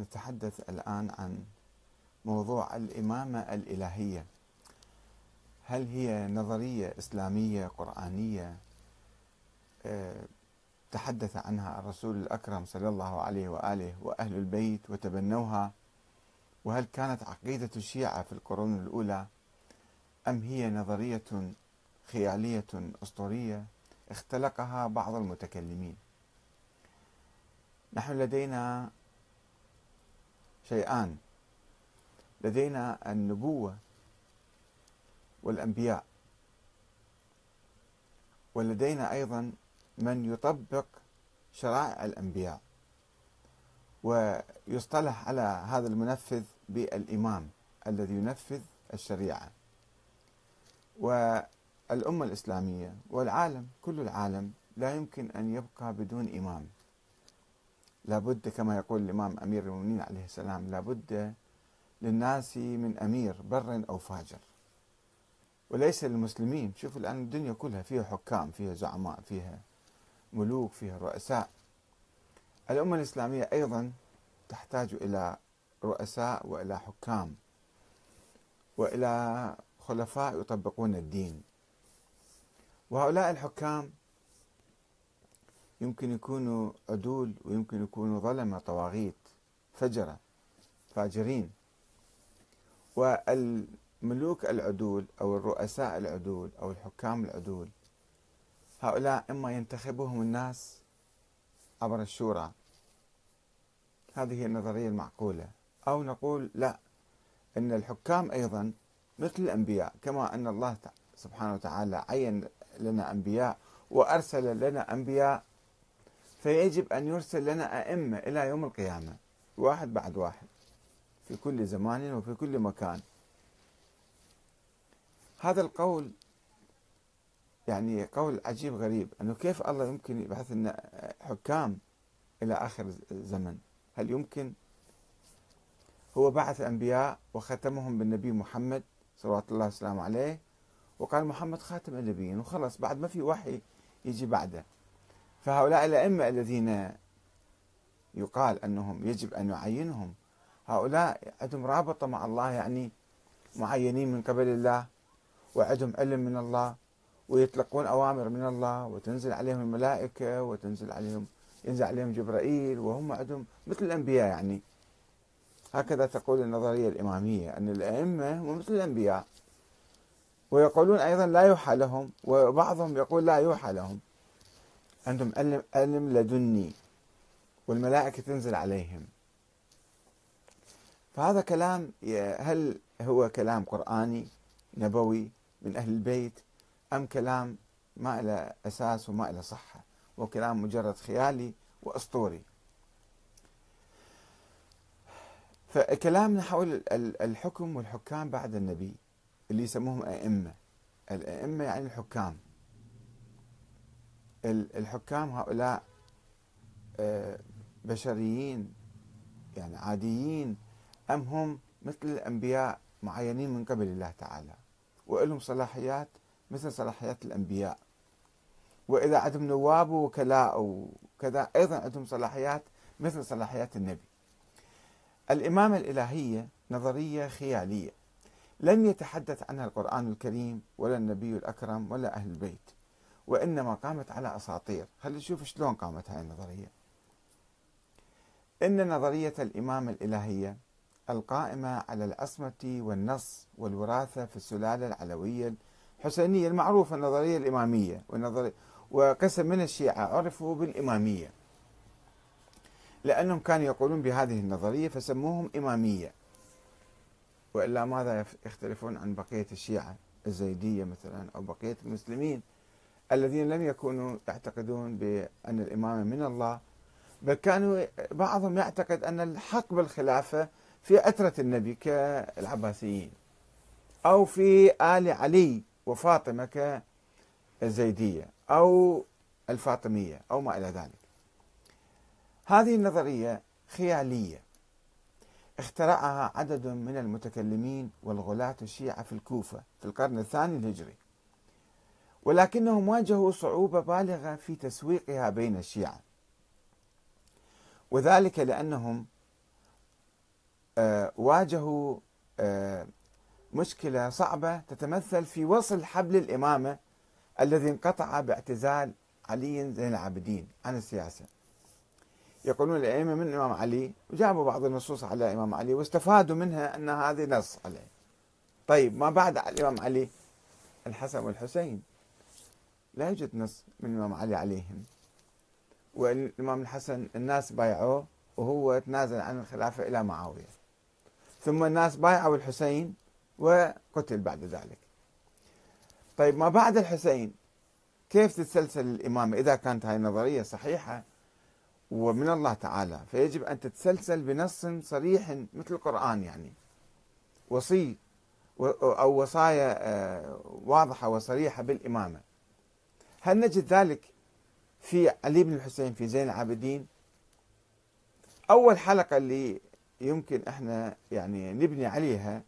نتحدث الآن عن موضوع الإمامة الإلهية. هل هي نظرية إسلامية قرآنية؟ آه، تحدث عنها الرسول الأكرم صلى الله عليه وآله وأهل البيت وتبنوها. وهل كانت عقيدة الشيعة في القرون الأولى؟ أم هي نظرية خيالية أسطورية؟ اختلقها بعض المتكلمين. نحن لدينا شيئان. لدينا النبوة والأنبياء. ولدينا أيضا من يطبق شرائع الأنبياء. ويصطلح على هذا المنفذ بالإمام الذي ينفذ الشريعة. والأمة الإسلامية والعالم كل العالم لا يمكن أن يبقى بدون إمام. لابد كما يقول الإمام أمير المؤمنين عليه السلام لابد للناس من أمير بر أو فاجر. وليس للمسلمين. شوف الآن الدنيا كلها فيها حكام فيها زعماء فيها ملوك فيها رؤساء. الأمة الإسلامية أيضا تحتاج إلى رؤساء وإلى حكام وإلى خلفاء يطبقون الدين. وهؤلاء الحكام يمكن يكونوا عدول ويمكن يكونوا ظلمة طواغيت فجرة فاجرين. والملوك العدول أو الرؤساء العدول أو الحكام العدول هؤلاء إما ينتخبهم الناس عبر الشورى. هذه هي النظرية المعقولة. أو نقول لا أن الحكام أيضا مثل الأنبياء كما أن الله سبحانه وتعالى عين لنا أنبياء وأرسل لنا أنبياء فيجب أن يرسل لنا أئمة إلى يوم القيامة واحد بعد واحد في كل زمان وفي كل مكان. هذا القول يعني قول عجيب غريب أنه كيف الله يمكن يبعث لنا حكام إلى آخر الزمن هل يمكن؟ هو بعث الأنبياء وختمهم بالنبي محمد صلوات الله وسلامه عليه وقال محمد خاتم النبيين وخلص بعد ما في وحي يجي بعده. فهؤلاء الأئمة الذين يقال أنهم يجب أن يعينهم هؤلاء عندهم رابطة مع الله يعني معينين من قبل الله وعندهم علم من الله ويتلقون أوامر من الله وتنزل عليهم الملائكة وتنزل عليهم ينزل عليهم جبرائيل وهم عندهم مثل الأنبياء يعني. هكذا تقول النظرية الإمامية أن الأئمة هم مثل الأنبياء. ويقولون أيضا لا يوحى لهم وبعضهم يقول لا يوحى لهم. عندهم علم, علم لدني والملائكة تنزل عليهم. فهذا كلام هل هو كلام قرآني نبوي من أهل البيت أم كلام ما له أساس وما له صحة؟ وكلام مجرد خيالي وأسطوري. فكلامنا حول الحكم والحكام بعد النبي اللي يسموهم أئمة. الأئمة يعني الحكام. الحكام هؤلاء آه، بشريين يعني عاديين أم هم مثل الأنبياء معينين من قبل الله تعالى؟ ولهم صلاحيات مثل صلاحيات الأنبياء. وإذا عندهم نواب ووكلاء وكذا أيضا عندهم صلاحيات مثل صلاحيات النبي. الإمامة الإلهية نظرية خيالية لم يتحدث عنها القرآن الكريم ولا النبي الأكرم ولا أهل البيت. وإنما قامت على أساطير. خلينا نشوف شلون قامت هاي النظرية؟ إن نظرية الإمامة الإلهية القائمة على العصمة والنص والوراثة في السلالة العلوية الحسينية المعروفة النظرية الإمامية والنظرية وقسم من الشيعة عرفوا بالإمامية. لأنهم كانوا يقولون بهذه النظرية فسموهم إمامية. وإلا ماذا يختلفون عن بقية الشيعة الزيدية مثلا أو بقية المسلمين؟ الذين لم يكونوا يعتقدون بأن الإمامة من الله بل كانوا بعضهم يعتقد أن الحق بالخلافة في عترة النبي كالعباسيين أو في آل علي وفاطمة كالزيدية أو الفاطمية أو ما إلى ذلك. هذه النظرية خيالية. اخترعها عدد من المتكلمين والغلاة الشيعة في الكوفة في القرن الثاني الهجري. ولكنهم واجهوا صعوبة بالغة في تسويقها بين الشيعة. وذلك لأنهم آه، واجهوا آه، مشكلة صعبة تتمثل في وصل حبل الإمامة الذي انقطع باعتزال علي زين العابدين. عن السياسة يقولون الأئمة من الإمام علي وجابوا بعض النصوص على الإمام علي واستفادوا منها أن هذه نص عليه. طيب ما بعد الإمام علي؟ الحسن والحسين. لا يوجد نص من الإمام علي عليهم. والإمام الحسن الناس بايعوه وهو تنازل عن الخلافة إلى معاوية. ثم الناس بايعوا الحسين وقتل بعد ذلك. طيب ما بعد الحسين؟ كيف تتسلسل الإمامة؟ إذا كانت هاي النظرية صحيحة ومن الله تعالى فيجب أن تتسلسل بنص صريح مثل القرآن يعني. وصي أو وصايا آه، واضحة وصريحة بالإمامة. هل نجد ذلك في علي بن الحسين في زين العابدين؟ أول حلقة اللي يمكن إحنا يعني نبني عليها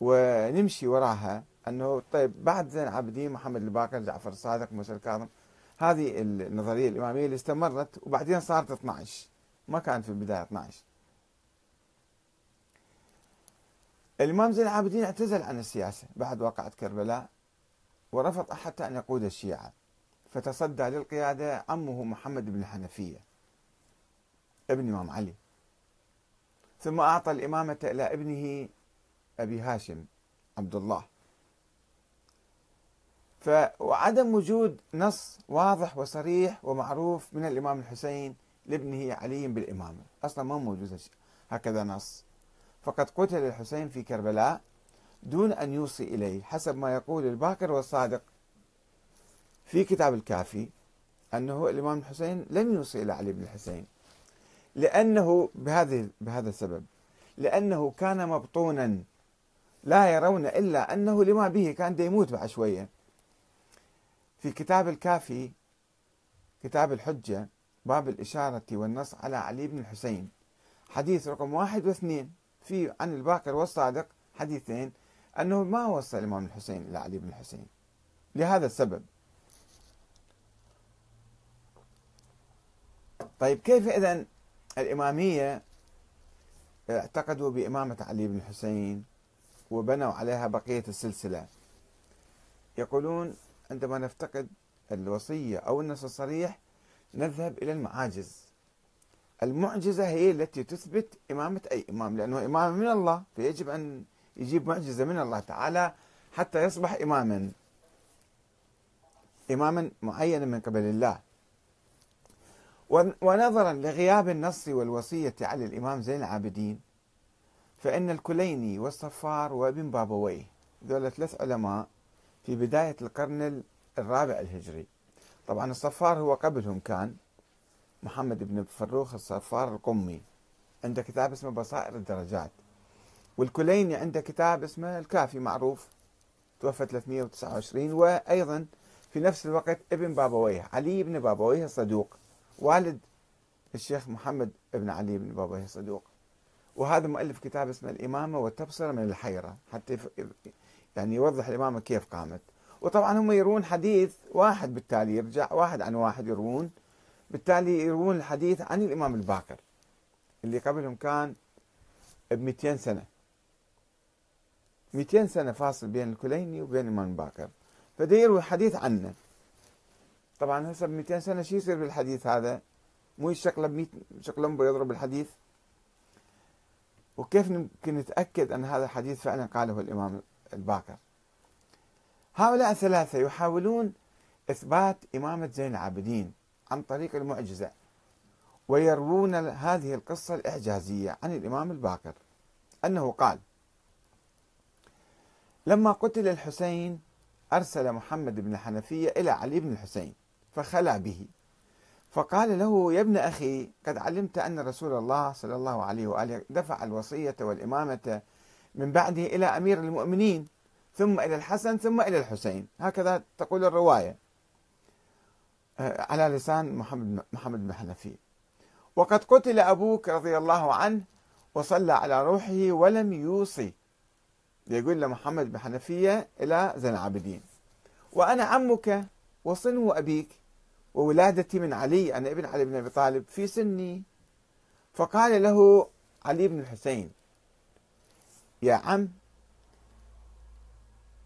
ونمشي وراها أنه طيب بعد زين العابدين محمد الباقر جعفر الصادق موسى الكاظم هذه النظرية الإمامية اللي استمرت وبعدين صارت 12 ما كانت في البداية 12 الإمام زين العابدين اعتزل عن السياسة بعد واقعة كربلاء. ورفض حتى أن يقود الشيعة. فتصدى للقيادة عمه محمد بن الحنفيه ابن الامام علي. ثم أعطى الإمامة إلى ابنه أبي هاشم عبد الله. فعدم وجود نص واضح وصريح ومعروف من الإمام الحسين لابنه علي بالإمامة. أصلا ما موجود هكذا نص. فقد قتل الحسين في كربلاء دون أن يوصي إليه حسب ما يقول الباكر والصادق في كتاب الكافي أنه الإمام الحسين لم يوصي إلى علي بن الحسين لأنه بهذه بهذا السبب لأنه كان مبطونا لا يرون إلا أنه لما به كان يموت بعد شوية. في كتاب الكافي كتاب الحجة باب الإشارة والنص على علي بن الحسين حديث رقم واحد واثنين في عن الباقر والصادق حديثين أنه ما وصل الإمام الحسين إلى علي بن الحسين. لهذا السبب. طيب كيف إذا الإمامية اعتقدوا بإمامة علي بن الحسين وبنوا عليها بقية السلسلة؟ يقولون عندما نفتقد الوصية أو النص الصريح نذهب إلى المعاجز. المعجزة هي التي تثبت إمامة أي إمام لأنه إمام من الله فيجب أن يجيب معجزة من الله تعالى حتى يصبح إماما. إماما معينا من قبل الله. ونظرا لغياب النص والوصية على الإمام زين العابدين فإن الكليني والصفار وابن بابويه ذولا ثلاث علماء في بداية القرن الرابع الهجري. طبعا الصفار هو قبلهم كان محمد بن فروخ الصفار القمي. عنده كتاب اسمه بصائر الدرجات. والكليني عنده كتاب اسمه الكافي معروف توفى 329 وأيضا في نفس الوقت ابن بابويه علي بن بابويه الصدوق والد الشيخ محمد بن علي بن بابويه الصدوق. وهذا مؤلف كتاب اسمه الإمامة والتبصرة من الحيرة حتى يعني يوضح الإمامة كيف قامت. وطبعا هم يرون حديث واحد بالتالي يرجع واحد عن واحد يروون بالتالي يروون الحديث عن الإمام الباقر اللي قبلهم كان ب 200 سنة. 200 سنة فاصل بين الكليني وبين الإمام الباقر فدا يروي حديث عنه. طبعا هسه ب 200 سنة شو يصير بالحديث هذا؟ مو يشقلب 100 شقلمبه يضرب الحديث؟ وكيف يمكن نتأكد أن هذا الحديث فعلا قاله الإمام الباقر هؤلاء الثلاثة يحاولون إثبات إمامة زين العابدين عن طريق المعجزة ويروون هذه القصة الإعجازية عن الإمام الباقر أنه قال لما قتل الحسين أرسل محمد بن الحنفية إلى علي بن الحسين فخلع به. فقال له يا ابن أخي قد علمت أن رسول الله صلى الله عليه وآله دفع الوصية والإمامة من بعده إلى أمير المؤمنين ثم إلى الحسن ثم إلى الحسين. هكذا تقول الرواية. آه، على لسان محمد محمد بن حنفي وقد قتل أبوك رضي الله عنه وصلى على روحه ولم يوصي. يقول لمحمد بن حنفية إلى زين العابدين. وأنا عمك وصنو أبيك وولادتي من علي أنا ابن علي بن أبي طالب في سني. فقال له علي بن الحسين يا عم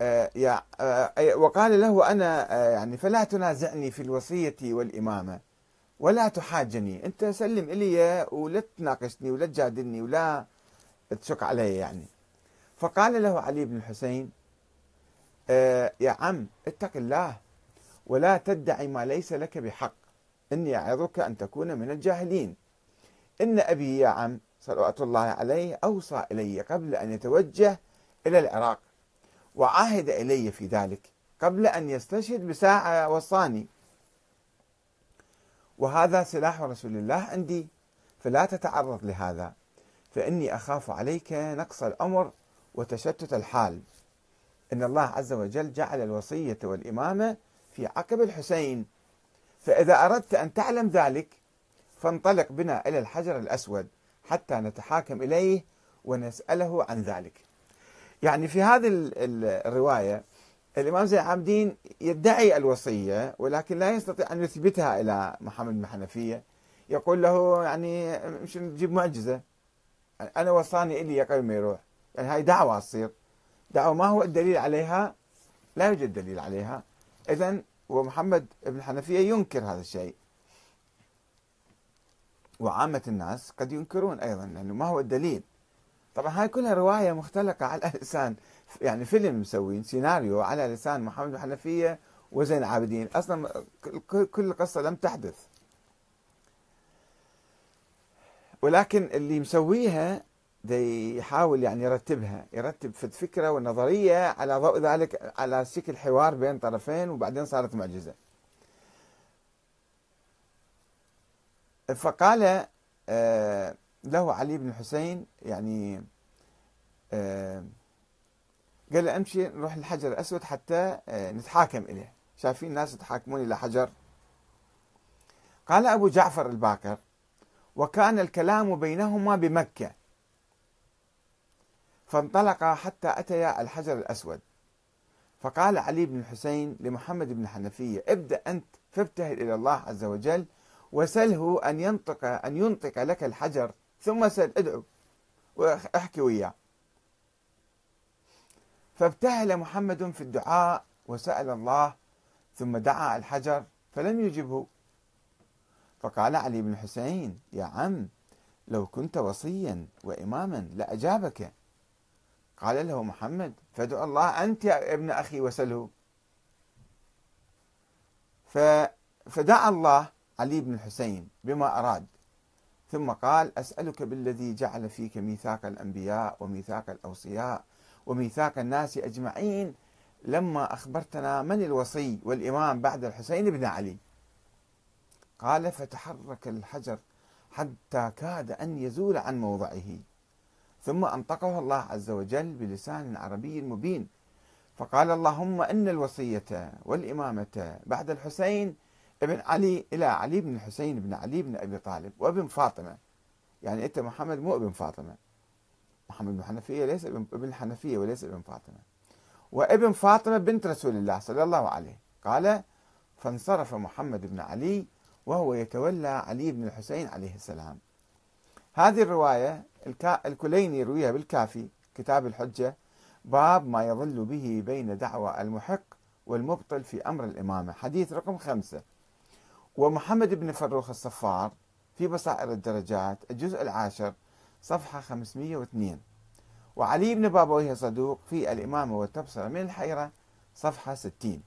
آه، يا آه، وقال له أنا آه، يعني فلا تنازعني في الوصية والإمامة ولا تحاجني أنت سلم إلي ولا تناقشني ولا تجادلني ولا تشك علي يعني. فقال له علي بن الحسين يا عم اتق الله ولا تدعي ما ليس لك بحق إني أعظك أن تكون من الجاهلين. إن أبي يا عم صلوات الله عليه أوصى إلي قبل أن يتوجه إلى العراق وعهد إلي في ذلك قبل أن يستشهد بساعة وصاني وهذا سلاح رسول الله عندي فلا تتعرض لهذا فإني أخاف عليك نقص الأمر وتشتت الحال. إن الله عز وجل جعل الوصية والإمامة في عقب الحسين. فإذا أردت أن تعلم ذلك فانطلق بنا إلى الحجر الأسود حتى نتحاكم إليه ونسأله عن ذلك. يعني في هذه الرواية الإمام زين العابدين يدعي الوصية ولكن لا يستطيع أن يثبتها إلى محمد بن حنفية. يقول له يعني مش نجيب معجزة. أنا وصاني إلي قبل ما يروح. يعني هاي دعوة تصير. دعوة ما هو الدليل عليها لا يوجد دليل عليها. إذا ومحمد بن حنفية ينكر هذا الشيء. وعامة الناس قد ينكرون أيضا لأنه ما هو الدليل. طبعا هاي كلها رواية مختلقة على لسان يعني فيلم مسوين سيناريو على لسان محمد بن حنفية وزين العابدين. أصلا كل القصة لم تحدث. ولكن اللي مسويها يحاول يعني يرتبها يرتب في الفكرة والنظرية على ضوء ذلك على شكل حوار بين طرفين وبعدين صارت معجزة. فقال آه له علي بن الحسين يعني آه قال له امشي نروح للحجر الأسود حتى آه نتحاكم إليه. شايفين الناس يتحاكمون إلى حجر. قال أبو جعفر الباكر وكان الكلام بينهما بمكة. فانطلقا حتى أتيا الحجر الأسود. فقال علي بن الحسين لمحمد بن حنفيه ابدأ أنت فابتهل إلى الله عز وجل وسله أن ينطق أن ينطق لك الحجر ثم سل ادعو واحكي وياه. فابتهل محمد في الدعاء وسأل الله ثم دعا الحجر فلم يجبه. فقال علي بن الحسين يا عم لو كنت وصيا وإماما لأجابك. قال له محمد فادعو الله أنت يا ابن أخي وسله. فدعا الله علي بن الحسين بما أراد. ثم قال أسألك بالذي جعل فيك ميثاق الأنبياء وميثاق الأوصياء وميثاق الناس أجمعين. لما أخبرتنا من الوصي والإمام بعد الحسين بن علي. قال فتحرك الحجر حتى كاد أن يزول عن موضعه. ثم أنطقه الله عز وجل بلسان عربي مبين. فقال اللهم إن الوصية والإمامة بعد الحسين ابن علي إلى علي بن الحسين بن علي بن أبي طالب وابن فاطمة. يعني أنت محمد مو ابن فاطمة. محمد بن حنفية ليس ابن ابن حنفية وليس ابن فاطمة. وابن فاطمة بنت رسول الله صلى الله عليه. قال فانصرف محمد بن علي وهو يتولى علي بن الحسين عليه السلام. هذه الرواية الكليني يرويها بالكافي كتاب الحجة باب ما يظل به بين دعوى المحق والمبطل في أمر الإمامة. حديث رقم خمسة. ومحمد بن فروخ الصفار في بصائر الدرجات الجزء العاشر صفحة 502 وعلي بن بابويه صدوق في الإمامة والتبصرة من الحيرة صفحة 60